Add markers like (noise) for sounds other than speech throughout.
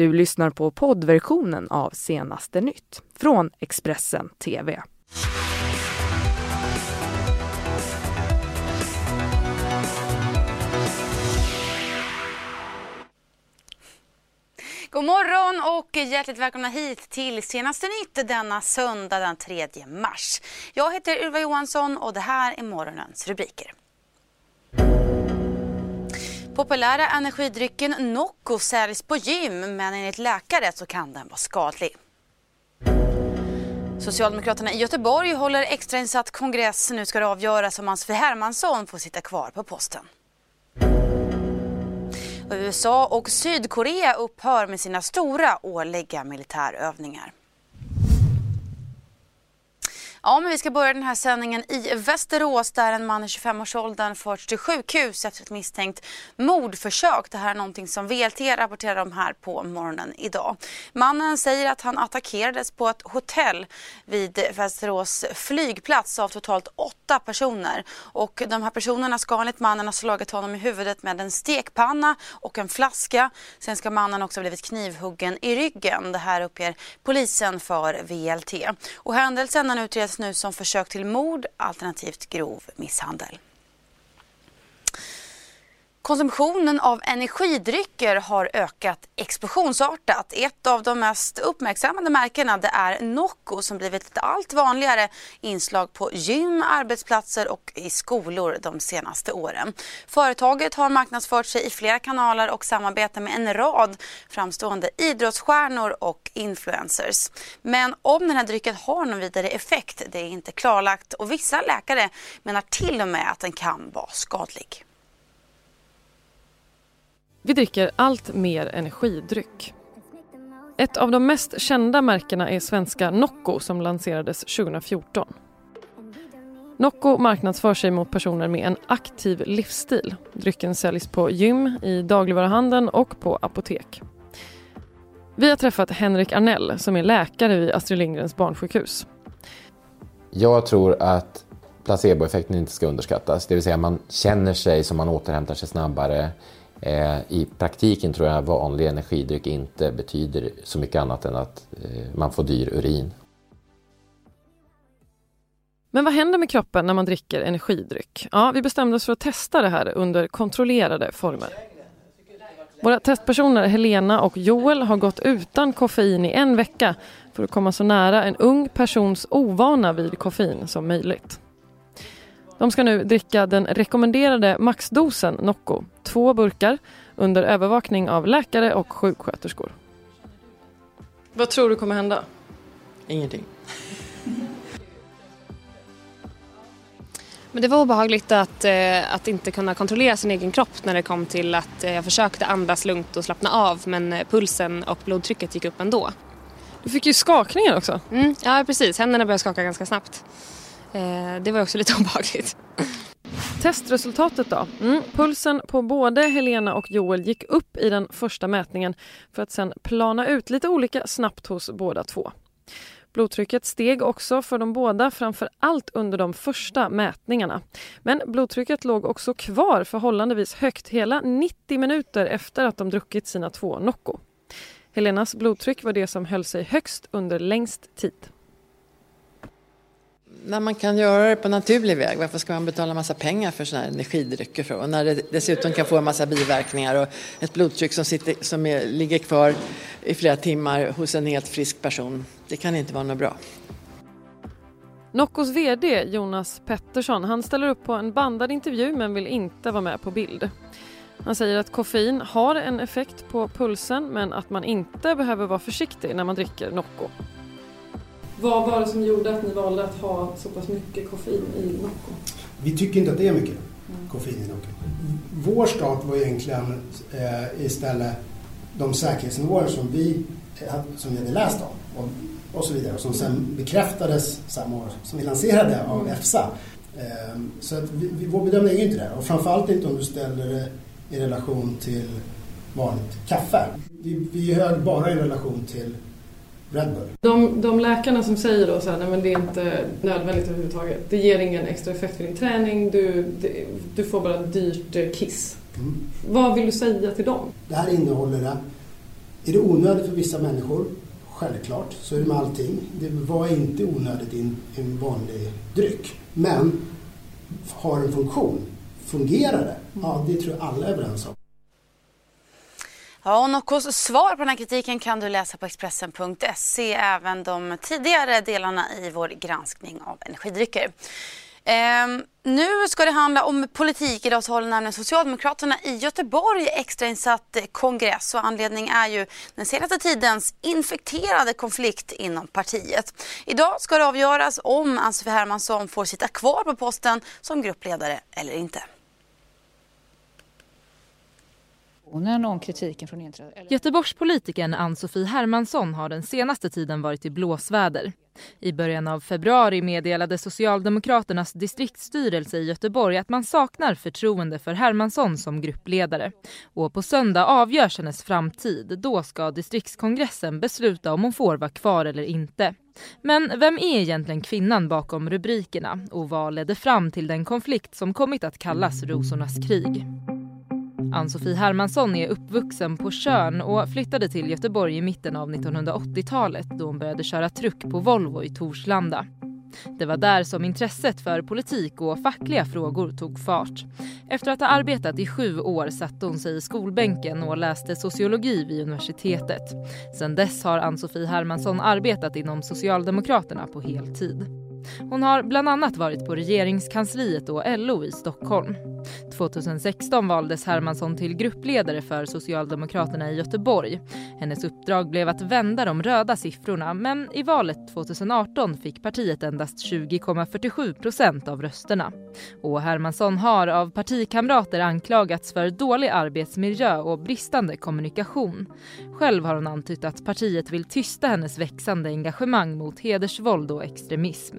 Du lyssnar på poddversionen av Senaste nytt från Expressen TV. God morgon och hjärtligt välkomna hit till Senaste nytt denna söndag den 3 mars. Jag heter Ylva Johansson och det här är morgonens rubriker. Populära energidrycken Nocco säljs på gym men enligt läkare så kan den vara skadlig. Socialdemokraterna i Göteborg håller extrainsatt kongress. Nu ska det avgöras om Ann-Sofie Hermansson får sitta kvar på posten. USA och Sydkorea upphör med sina stora årliga militärövningar. Ja, men vi ska börja den här sändningen i Västerås där en man i 25-årsåldern förts till sjukhus efter ett misstänkt mordförsök. Det här är någonting som VLT rapporterar om här på morgonen idag. Mannen säger att han attackerades på ett hotell vid Västerås flygplats av totalt åtta personer. Och de här personerna ska enligt mannen ha slagit honom i huvudet med en stekpanna och en flaska. Sen ska mannen också ha blivit knivhuggen i ryggen. Det här uppger polisen för VLT. Och händelsen utreds utreds nu som försök till mord alternativt grov misshandel. Konsumtionen av energidrycker har ökat explosionsartat. Ett av de mest uppmärksammade märkena det är Nocco som blivit ett allt vanligare inslag på gym, arbetsplatser och i skolor de senaste åren. Företaget har marknadsfört sig i flera kanaler och samarbetar med en rad framstående idrottsstjärnor och influencers. Men om den här drycken har någon vidare effekt det är inte klarlagt och vissa läkare menar till och med att den kan vara skadlig. Vi dricker allt mer energidryck. Ett av de mest kända märkena är svenska Nocco som lanserades 2014. Nocco marknadsför sig mot personer med en aktiv livsstil. Drycken säljs på gym, i dagligvaruhandeln och på apotek. Vi har träffat Henrik Arnell som är läkare vid Astrid Lindgrens barnsjukhus. Jag tror att placeboeffekten inte ska underskattas. Det vill säga man känner sig som man återhämtar sig snabbare. Eh, I praktiken tror jag att vanlig energidryck inte betyder så mycket annat än att eh, man får dyr urin. Men vad händer med kroppen när man dricker energidryck? Ja, vi bestämde oss för att testa det här under kontrollerade former. Våra testpersoner Helena och Joel har gått utan koffein i en vecka för att komma så nära en ung persons ovana vid koffein som möjligt. De ska nu dricka den rekommenderade maxdosen Nocco, två burkar, under övervakning av läkare och sjuksköterskor. Vad tror du kommer hända? Ingenting. Men det var obehagligt att, eh, att inte kunna kontrollera sin egen kropp när det kom till att eh, jag försökte andas lugnt och slappna av men eh, pulsen och blodtrycket gick upp ändå. Du fick ju skakningar också. Mm, ja precis, händerna började skaka ganska snabbt. Det var också lite (laughs) obehagligt. Testresultatet då? Mm, pulsen på både Helena och Joel gick upp i den första mätningen för att sen plana ut lite olika snabbt hos båda två. Blodtrycket steg också för de båda, framför allt under de första mätningarna. Men blodtrycket låg också kvar förhållandevis högt hela 90 minuter efter att de druckit sina två Nocco. Helenas blodtryck var det som höll sig högst under längst tid när man kan göra det på naturlig väg, varför ska man betala massa pengar för sådana här energidrycker? För? Och när det dessutom kan få en massa biverkningar och ett blodtryck som, sitter, som är, ligger kvar i flera timmar hos en helt frisk person, det kan inte vara något bra. Noccos VD Jonas Pettersson han ställer upp på en bandad intervju men vill inte vara med på bild. Han säger att koffein har en effekt på pulsen men att man inte behöver vara försiktig när man dricker Nocco. Vad var det som gjorde att ni valde att ha så pass mycket koffein i Nocco? Vi tycker inte att det är mycket koffein i Nocco. Vår start var egentligen eh, istället de säkerhetsnivåer som vi, som vi hade läst om och, och så vidare och som sen bekräftades samma år som vi lanserade av mm. EFSA. Eh, så att vi, vår bedömning är ju inte det och framförallt inte om du ställer det i relation till vanligt kaffe. Vi, vi hög bara i relation till Red Bull. De, de läkarna som säger då så här, nej men det är inte nödvändigt överhuvudtaget. Det ger ingen extra effekt för din träning, du, det, du får bara dyrt eh, kiss. Mm. Vad vill du säga till dem? Det här innehåller det. Är det onödigt för vissa människor? Självklart, så är det med allting. Det var inte onödigt i en, en vanlig dryck. Men har en funktion. Fungerar det? Ja, det tror jag alla är överens om. Ja, och Noccos svar på den här kritiken kan du läsa på Expressen.se. Även de tidigare delarna i vår granskning av energidrycker. Ehm, nu ska det handla om politik. Idag så håller nämligen Socialdemokraterna i Göteborg extrainsatt eh, kongress och anledning är ju den senaste tidens infekterade konflikt inom partiet. Idag ska det avgöras om Ann-Sofie Hermansson får sitta kvar på posten som gruppledare eller inte. Om kritiken från Göteborgspolitikern Ann-Sofie Hermansson har den senaste tiden varit i blåsväder. I början av februari meddelade Socialdemokraternas distriktsstyrelse i Göteborg att man saknar förtroende för Hermansson som gruppledare. Och på söndag avgörs hennes framtid. Då ska distriktskongressen besluta om hon får vara kvar eller inte. Men vem är egentligen kvinnan bakom rubrikerna och vad ledde fram till den konflikt som kommit att kallas Rosornas krig? Ann-Sofie Hermansson är uppvuxen på Tjörn och flyttade till Göteborg i mitten av 1980-talet då hon började köra truck på Volvo i Torslanda. Det var där som intresset för politik och fackliga frågor tog fart. Efter att ha arbetat i sju år satte hon sig i skolbänken och läste sociologi vid universitetet. Sedan dess har Ann-Sofie Hermansson arbetat inom Socialdemokraterna på heltid. Hon har bland annat varit på regeringskansliet och LO i Stockholm. 2016 valdes Hermansson till gruppledare för Socialdemokraterna i Göteborg. Hennes uppdrag blev att vända de röda siffrorna men i valet 2018 fick partiet endast 20,47 procent av rösterna. Och Hermansson har av partikamrater anklagats för dålig arbetsmiljö och bristande kommunikation. Själv har hon antytt att partiet vill tysta hennes växande engagemang mot hedersvåld och extremism.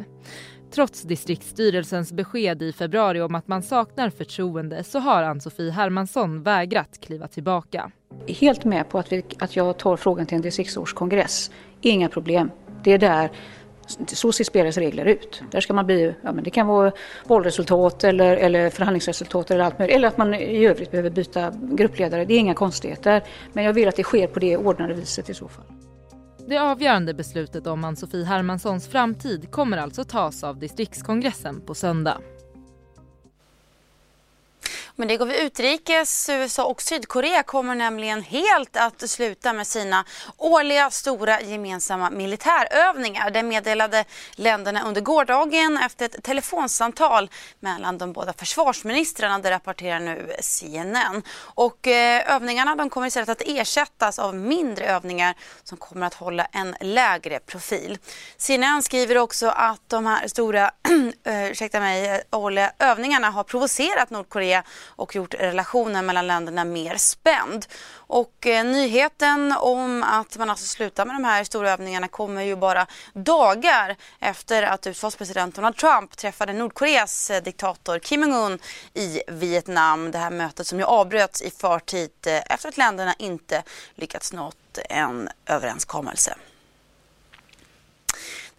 Trots distriktsstyrelsens besked i februari om att man saknar förtroende så har Ann-Sofie Hermansson vägrat kliva tillbaka. Helt med på att, vi, att jag tar frågan till en distriktsårskongress. Inga problem. Det är där så ser spelets regler ut. Där ska man bli, ja, men det kan vara valresultat eller, eller förhandlingsresultat eller allt möjligt. Eller att man i övrigt behöver byta gruppledare. Det är inga konstigheter. Men jag vill att det sker på det ordnade viset i så fall. Det avgörande beslutet om Ann-Sofie Hermanssons framtid kommer alltså tas av distriktskongressen på söndag. Men det går vi utrikes. USA och Sydkorea kommer nämligen helt att sluta med sina årliga stora gemensamma militärövningar. Det meddelade länderna under gårdagen efter ett telefonsamtal mellan de båda försvarsministrarna. Det rapporterar nu CNN. Och eh, övningarna de kommer istället att ersättas av mindre övningar som kommer att hålla en lägre profil. CNN skriver också att de här stora (clears throat) eh, ursäkta mig, eh, årliga övningarna har provocerat Nordkorea och gjort relationen mellan länderna mer spänd. Och eh, nyheten om att man alltså slutar med de här stora övningarna kommer ju bara dagar efter att USAs president Donald Trump träffade Nordkoreas eh, diktator Kim Jong-Un i Vietnam. Det här mötet som ju avbröts i förtid eh, efter att länderna inte lyckats nå en överenskommelse.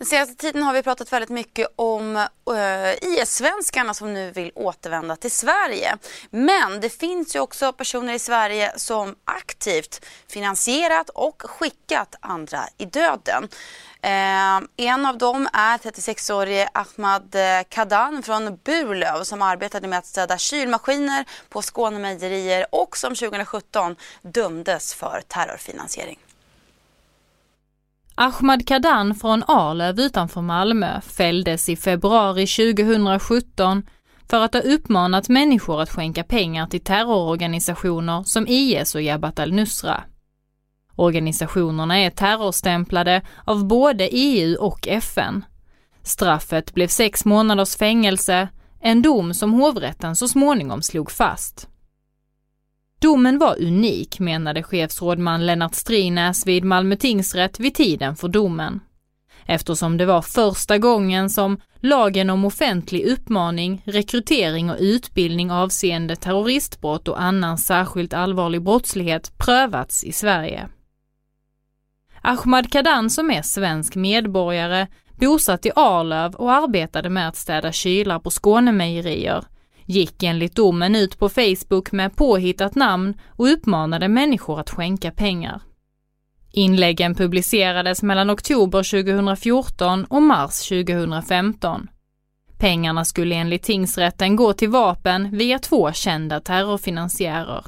Den senaste tiden har vi pratat väldigt mycket om eh, uh, IS-svenskarna som nu vill återvända till Sverige. Men det finns ju också personer i Sverige som aktivt finansierat och skickat andra i döden. Uh, en av dem är 36-årige Ahmad eh, Kadan från Burlöv som arbetade med att städa kylmaskiner på Skånemejerier och som 2017 dömdes för terrorfinansiering. Ahmad Kadan från Arlöv utanför Malmö fälldes i februari 2017 för att ha uppmanat människor att skänka pengar till terrororganisationer som IS och Jabhat al-Nusra. Organisationerna är terrorstämplade av både EU och FN. Straffet blev sex månaders fängelse, en dom som hovrätten så småningom slog fast. Domen var unik, menade chefsrådman Lennart Strinäs vid Malmö tingsrätt vid tiden för domen. Eftersom det var första gången som lagen om offentlig uppmaning, rekrytering och utbildning avseende terroristbrott och annan särskilt allvarlig brottslighet prövats i Sverige. Ahmad Kadan som är svensk medborgare, bosatt i Arlöv och arbetade med att städa kylar på Skånemejerier, gick enligt domen ut på Facebook med påhittat namn och uppmanade människor att skänka pengar. Inläggen publicerades mellan oktober 2014 och mars 2015. Pengarna skulle enligt tingsrätten gå till vapen via två kända terrorfinansiärer.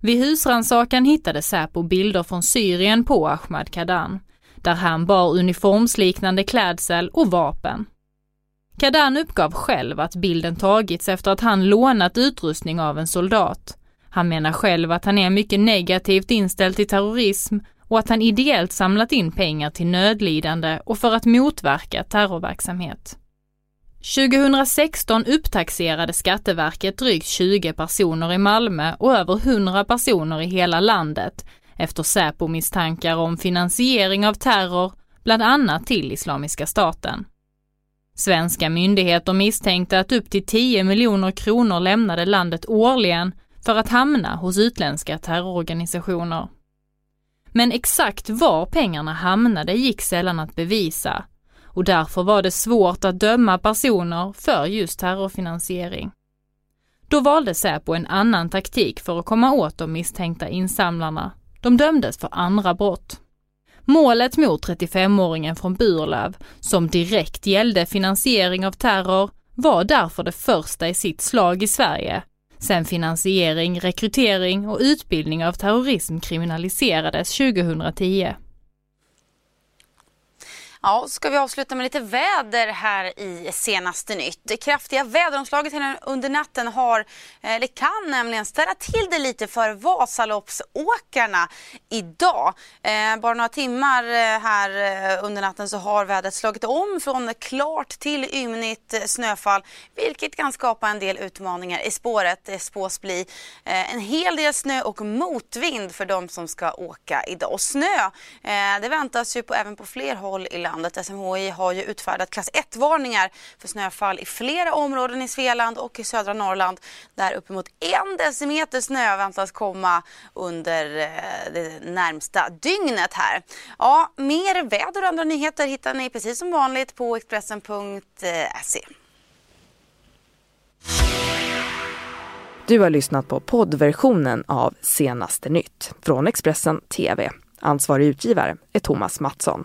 Vid husrannsakan hittade Säpo bilder från Syrien på Ahmad Kadan, där han bar uniformsliknande klädsel och vapen. Kadan uppgav själv att bilden tagits efter att han lånat utrustning av en soldat. Han menar själv att han är mycket negativt inställd till terrorism och att han ideellt samlat in pengar till nödlidande och för att motverka terrorverksamhet. 2016 upptaxerade Skatteverket drygt 20 personer i Malmö och över 100 personer i hela landet efter Säpo-misstankar om finansiering av terror, bland annat till Islamiska staten. Svenska myndigheter misstänkte att upp till 10 miljoner kronor lämnade landet årligen för att hamna hos utländska terrororganisationer. Men exakt var pengarna hamnade gick sällan att bevisa och därför var det svårt att döma personer för just terrorfinansiering. Då valde Säpo en annan taktik för att komma åt de misstänkta insamlarna. De dömdes för andra brott. Målet mot 35-åringen från Burlöv, som direkt gällde finansiering av terror, var därför det första i sitt slag i Sverige sen finansiering, rekrytering och utbildning av terrorism kriminaliserades 2010. Ja, ska vi avsluta med lite väder här i senaste nytt. Det kraftiga väderomslaget under natten har, eh, eller kan nämligen ställa till det lite för Vasaloppsåkarna idag. Eh, bara några timmar eh, här eh, under natten så har vädret slagit om från klart till ymnigt snöfall, vilket kan skapa en del utmaningar i spåret. Det spås bli en hel del snö och motvind för de som ska åka idag. Och snö, det väntas ju på, även på fler håll i landet landet. SMHI har ju utfärdat klass 1-varningar för snöfall i flera områden i Svealand och i södra Norrland där uppemot en decimeter snö väntas komma under eh, det närmsta dygnet här. Ja, mer väder och andra nyheter hittar ni precis som vanligt på Expressen.se. Du har lyssnat på poddversionen av Senaste nytt från Expressen TV. Ansvarig utgivare är Thomas Mattsson.